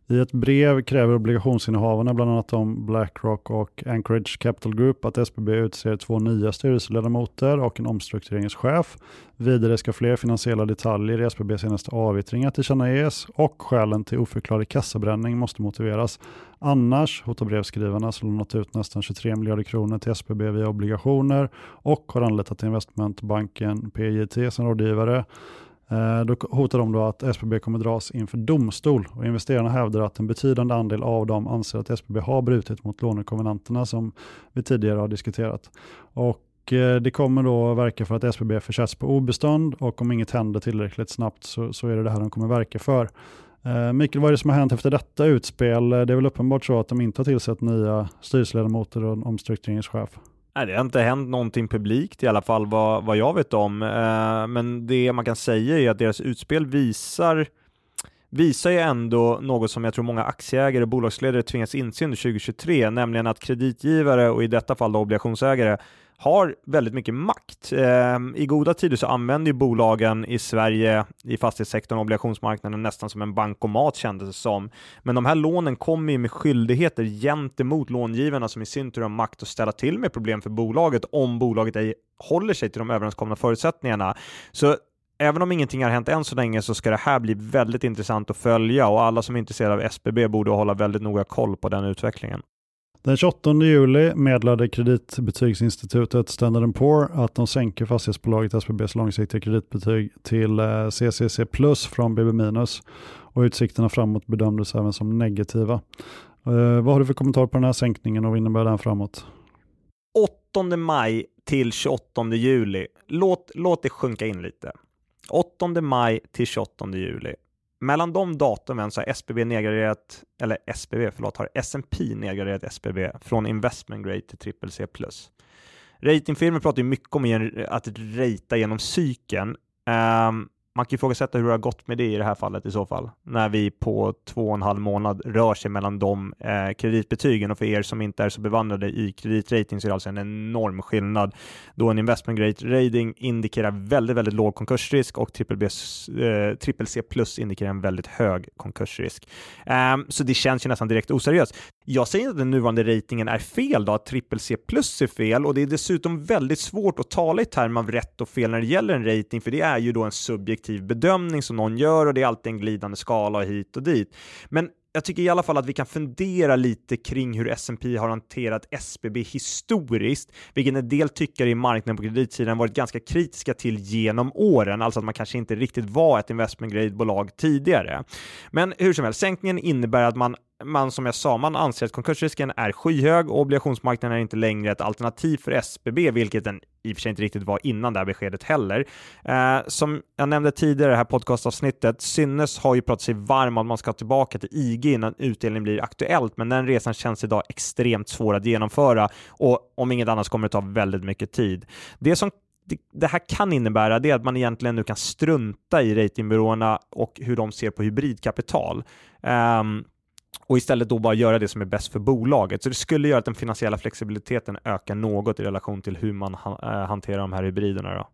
I ett brev kräver obligationsinnehavarna, bland annat om Blackrock och Anchorage Capital Group, att SBB utser två nya styrelseledamöter och en omstruktureringschef. Vidare ska fler finansiella detaljer i SBBs senaste avyttringar tillkännages och skälen till oförklarlig kassabränning måste motiveras. Annars hotar brevskrivarna som lånat ut nästan 23 miljarder kronor till SBB via obligationer och har anlitat investmentbanken PJT som rådgivare Eh, då hotar de då att SBB kommer dras inför domstol och investerarna hävdar att en betydande andel av dem anser att SBB har brutit mot lånekonvenanterna som vi tidigare har diskuterat. Och eh, det kommer då verka för att SBB försätts på obestånd och om inget händer tillräckligt snabbt så, så är det det här de kommer verka för. Eh, Mikael, vad är det som har hänt efter detta utspel? Det är väl uppenbart så att de inte har tillsatt nya styrelseledamöter och omstruktureringschef? Nej, det har inte hänt någonting publikt i alla fall vad, vad jag vet om. Eh, men det man kan säga är att deras utspel visar visar ju ändå något som jag tror många aktieägare och bolagsledare tvingas inse under 2023, nämligen att kreditgivare och i detta fall då obligationsägare har väldigt mycket makt. Eh, I goda tider så använder ju bolagen i Sverige i fastighetssektorn och obligationsmarknaden nästan som en bankomat kändes det som. Men de här lånen kommer ju med skyldigheter gentemot långivarna som i sin tur har makt att ställa till med problem för bolaget om bolaget ej håller sig till de överenskomna förutsättningarna. Så Även om ingenting har hänt än så länge så ska det här bli väldigt intressant att följa och alla som är intresserade av SBB borde hålla väldigt noga koll på den utvecklingen. Den 28 juli meddelade kreditbetygsinstitutet Standard Poor att de sänker fastighetsbolaget SBBs långsiktiga kreditbetyg till eh, CCC plus från BB minus och utsikterna framåt bedömdes även som negativa. Eh, vad har du för kommentar på den här sänkningen och vad innebär den framåt? 8 maj till 28 juli. Låt, låt det sjunka in lite. 8 maj till 28 juli. Mellan de datumen så har SBB nedgraderat, eller SBB, förlåt, har S&P nedgraderat SBB från investment grade till triple C+. Ratingfirmor pratar ju mycket om att rata genom cykeln. Um, man kan ifrågasätta hur det har gått med det i det här fallet i så fall, när vi på två och en halv månad rör sig mellan de eh, kreditbetygen och för er som inte är så bevandrade i kreditrating så är det alltså en enorm skillnad då en investment grade rating indikerar väldigt, väldigt låg konkursrisk och triple, eh, C plus indikerar en väldigt hög konkursrisk. Um, så det känns ju nästan direkt oseriöst. Jag säger inte att den nuvarande ratingen är fel då, att triple C plus är fel och det är dessutom väldigt svårt att tala i termer av rätt och fel när det gäller en rating, för det är ju då en subjektiv bedömning som någon gör och det är alltid en glidande skala hit och dit. Men jag tycker i alla fall att vi kan fundera lite kring hur S&P har hanterat SBB historiskt, vilket en del tyckare i marknaden på kreditsidan varit ganska kritiska till genom åren, alltså att man kanske inte riktigt var ett investment grade-bolag tidigare. Men hur som helst, sänkningen innebär att man man som jag sa, man anser att konkursrisken är skyhög och obligationsmarknaden är inte längre ett alternativ för SBB, vilket den i och för sig inte riktigt var innan det här beskedet heller. Eh, som jag nämnde tidigare i det här podcastavsnittet, Synnes har ju pratat sig varm om att man ska tillbaka till IG innan utdelning blir aktuellt, men den resan känns idag extremt svår att genomföra och om inget annat kommer det ta väldigt mycket tid. Det som det, här kan innebära det är att man egentligen nu kan strunta i ratingbyråerna och hur de ser på hybridkapital. Um, och istället då bara göra det som är bäst för bolaget. Så det skulle göra att den finansiella flexibiliteten ökar något i relation till hur man eh, hanterar de här hybriderna. Då.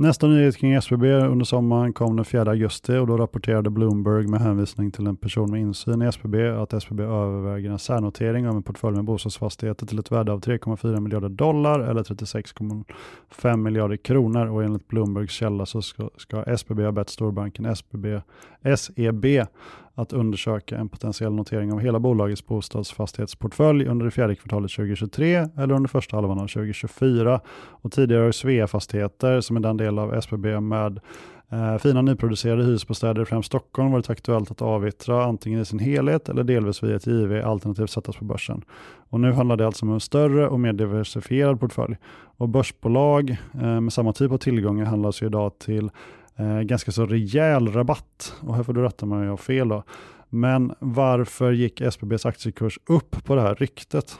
Nästa nyhet kring SBB under sommaren kom den 4 augusti och då rapporterade Bloomberg med hänvisning till en person med insyn i SBB att SBB överväger en särnotering av en portfölj med bostadsfastigheter till ett värde av 3,4 miljarder dollar eller 36,5 miljarder kronor och enligt Bloombergs källa så ska, ska SBB ha bett storbanken SBB, SEB att undersöka en potentiell notering av hela bolagets bostadsfastighetsportfölj under det fjärde kvartalet 2023 eller under första halvan av 2024. Och tidigare har Svea Fastigheter, som är den del av SBB med Eh, fina nyproducerade hyresbostäder i främst Stockholm varit aktuellt att avyttra antingen i sin helhet eller delvis via ett JV alternativt sättas på börsen. Och nu handlar det alltså om en större och mer diversifierad portfölj. Och börsbolag eh, med samma typ av tillgångar handlas ju idag till eh, ganska så rejäl rabatt. Och här får du rätta mig om jag har fel då. Men varför gick SBBs aktiekurs upp på det här ryktet?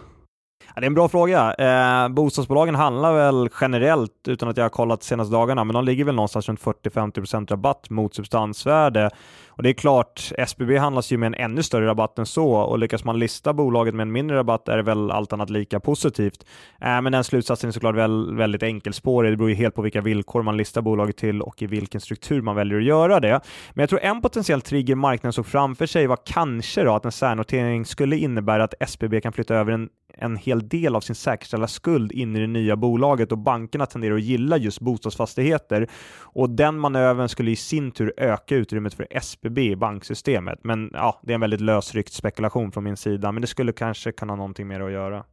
Ja, det är en bra fråga. Eh, bostadsbolagen handlar väl generellt, utan att jag har kollat de senaste dagarna, men de ligger väl någonstans runt 40-50% rabatt mot substansvärde. Och det är klart, SBB handlas ju med en ännu större rabatt än så och lyckas man lista bolaget med en mindre rabatt är det väl allt annat lika positivt. Äh, men den slutsatsen är såklart väl, väldigt enkelspårig. Det beror ju helt på vilka villkor man listar bolaget till och i vilken struktur man väljer att göra det. Men jag tror en potentiell trigger marknaden såg framför sig var kanske då att en särnotering skulle innebära att SBB kan flytta över en en hel del av sin säkerställda skuld in i det nya bolaget och bankerna tenderar att gilla just bostadsfastigheter och den manövern skulle i sin tur öka utrymmet för SBB i banksystemet. Men ja, det är en väldigt lösryckt spekulation från min sida, men det skulle kanske kunna ha någonting mer att göra.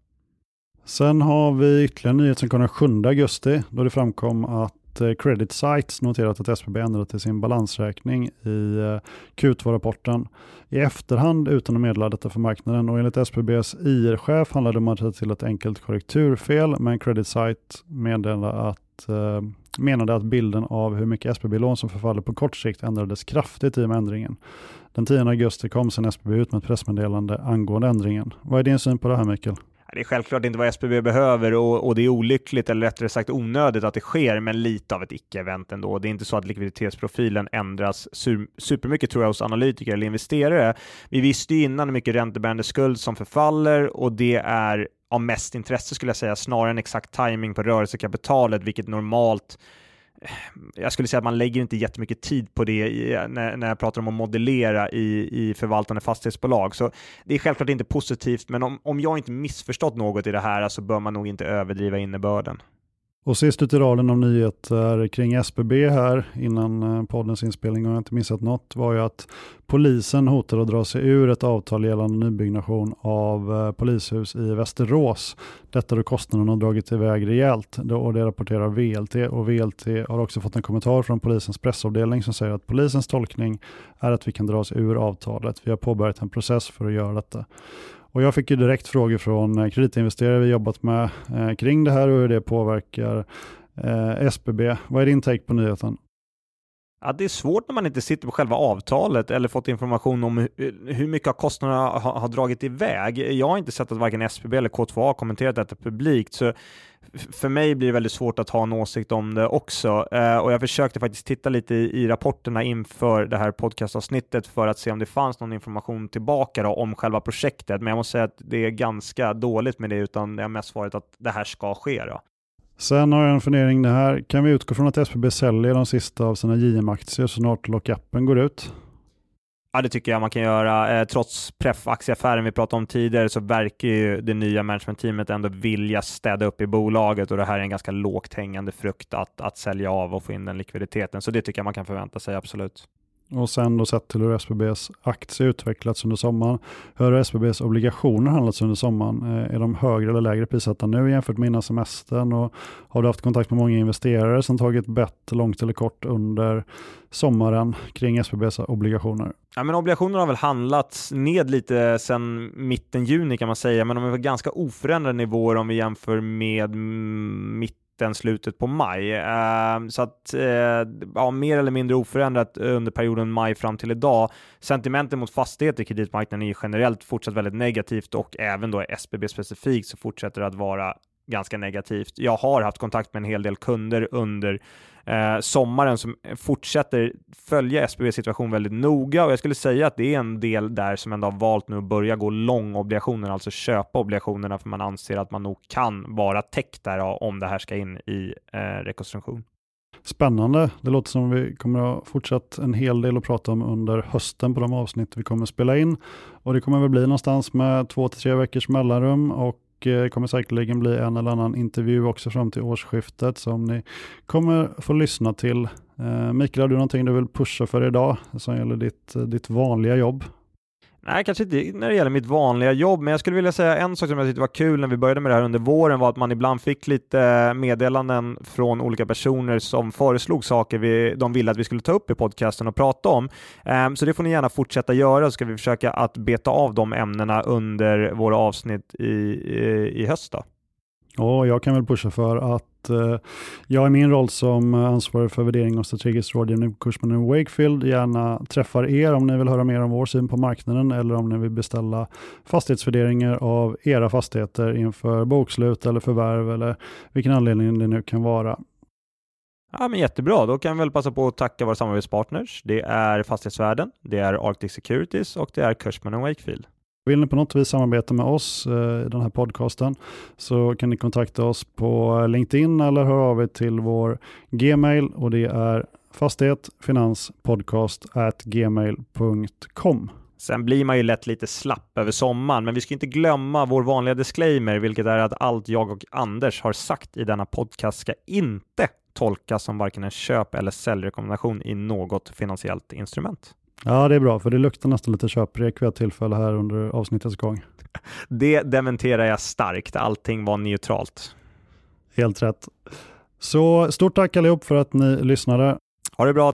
Sen har vi ytterligare en nyhet som kom den 7 augusti då det framkom att Eh, credit Sites noterat att SBB ändrat i sin balansräkning i eh, Q2-rapporten i efterhand utan att meddela detta för marknaden och enligt SBBs IR-chef handlade det till ett enkelt korrekturfel men Credit Site meddelade att, eh, menade att bilden av hur mycket SBB-lån som förfaller på kort sikt ändrades kraftigt i och med ändringen. Den 10 augusti kom sedan SBB ut med ett pressmeddelande angående ändringen. Vad är din syn på det här Mikael? Det är självklart inte vad SBB behöver och, och, det är olyckligt, eller rättare sagt onödigt att det sker, men lite av ett icke-event ändå. Det är inte så att likviditetsprofilen ändras supermycket tror jag hos analytiker eller investerare. Vi visste ju innan hur mycket räntebärande skuld som förfaller och det är av mest intresse skulle jag säga, snarare än exakt timing på rörelsekapitalet, vilket normalt jag skulle säga att man lägger inte jättemycket tid på det i, när, när jag pratar om att modellera i, i förvaltande fastighetsbolag. Så det är självklart inte positivt, men om, om jag inte missförstått något i det här så bör man nog inte överdriva innebörden. Och sist ut i raden av nyheter kring SBB här innan eh, poddens inspelning, om jag inte missat något, var ju att polisen hotar att dra sig ur ett avtal gällande nybyggnation av eh, polishus i Västerås. Detta då kostnaderna har dragit iväg rejält och det rapporterar VLT och VLT har också fått en kommentar från polisens pressavdelning som säger att polisens tolkning är att vi kan dra oss ur avtalet. Vi har påbörjat en process för att göra detta. Och jag fick ju direkt frågor från eh, kreditinvesterare vi jobbat med eh, kring det här och hur det påverkar eh, SBB. Vad är din take på nyheten? Ja, det är svårt när man inte sitter på själva avtalet eller fått information om hur mycket av kostnaderna har, har dragit iväg. Jag har inte sett att varken SBB eller K2A har kommenterat detta publikt, så för mig blir det väldigt svårt att ha en åsikt om det också. Eh, och jag försökte faktiskt titta lite i, i rapporterna inför det här podcastavsnittet för att se om det fanns någon information tillbaka då, om själva projektet. Men jag måste säga att det är ganska dåligt med det, utan det har mest varit att det här ska ske. Då. Sen har jag en fundering det här. Kan vi utgå från att SBB säljer de sista av sina JM-aktier så snart lockupen går ut? Ja, det tycker jag man kan göra. Eh, trots pref-aktieaffären vi pratade om tidigare så verkar ju det nya managementteamet ändå vilja städa upp i bolaget och det här är en ganska lågt hängande frukt att, att sälja av och få in den likviditeten. Så det tycker jag man kan förvänta sig, absolut. Och sen då sett till hur SBBs aktie utvecklats under sommaren. Hur har SBBs obligationer handlats under sommaren? Eh, är de högre eller lägre prissatta nu jämfört med innan semestern? Och har du haft kontakt med många investerare som tagit bett långt eller kort under sommaren kring SBBs obligationer? Ja, men obligationer har väl handlats ned lite sedan mitten juni kan man säga, men de är på ganska oförändrade nivåer om vi jämför med mitten mitten, slutet på maj. Uh, så att, uh, ja, mer eller mindre oförändrat under perioden maj fram till idag. Sentimenten mot fastigheter i kreditmarknaden är generellt fortsatt väldigt negativt och även då SBB specifikt så fortsätter det att vara ganska negativt. Jag har haft kontakt med en hel del kunder under eh, sommaren som fortsätter följa SBBs situation väldigt noga och jag skulle säga att det är en del där som ändå har valt nu att börja gå lång obligationer, alltså köpa obligationerna för man anser att man nog kan vara täckt där om det här ska in i eh, rekonstruktion. Spännande. Det låter som vi kommer att ha fortsatt en hel del att prata om under hösten på de avsnitt vi kommer att spela in. Och det kommer väl bli någonstans med två till tre veckors mellanrum och och eh, kommer säkerligen bli en eller annan intervju också fram till årsskiftet som ni kommer få lyssna till. Eh, Mikael, har du någonting du vill pusha för idag som gäller ditt, eh, ditt vanliga jobb? Nej, kanske inte när det gäller mitt vanliga jobb, men jag skulle vilja säga en sak som jag tyckte var kul när vi började med det här under våren var att man ibland fick lite eh, meddelanden från olika personer som föreslog saker vi, de ville att vi skulle ta upp i podcasten och prata om. Ehm, så det får ni gärna fortsätta göra, så ska vi försöka att beta av de ämnena under våra avsnitt i, i, i höst. Då. Och jag kan väl pusha för att eh, jag i min roll som eh, ansvarig för värdering och strategisk rådgivning på Cushman Wakefield gärna träffar er om ni vill höra mer om vår syn på marknaden eller om ni vill beställa fastighetsvärderingar av era fastigheter inför bokslut eller förvärv eller vilken anledning det nu kan vara. Ja, men jättebra, då kan vi väl passa på att tacka våra samarbetspartners. Det är Fastighetsvärden, det är Arctic Securities och det är Cushman Wakefield. Vill ni på något vis samarbeta med oss eh, i den här podcasten så kan ni kontakta oss på LinkedIn eller höra av er till vår gmail och det är fastighetfinanspodcastgmail.com. Sen blir man ju lätt lite slapp över sommaren, men vi ska inte glömma vår vanliga disclaimer, vilket är att allt jag och Anders har sagt i denna podcast ska inte tolkas som varken en köp eller säljrekommendation i något finansiellt instrument. Ja, det är bra, för det luktar nästan lite köprek vid ett tillfälle här under avsnittets gång. Det dementerar jag starkt. Allting var neutralt. Helt rätt. Så stort tack allihop för att ni lyssnade. Ha det bra.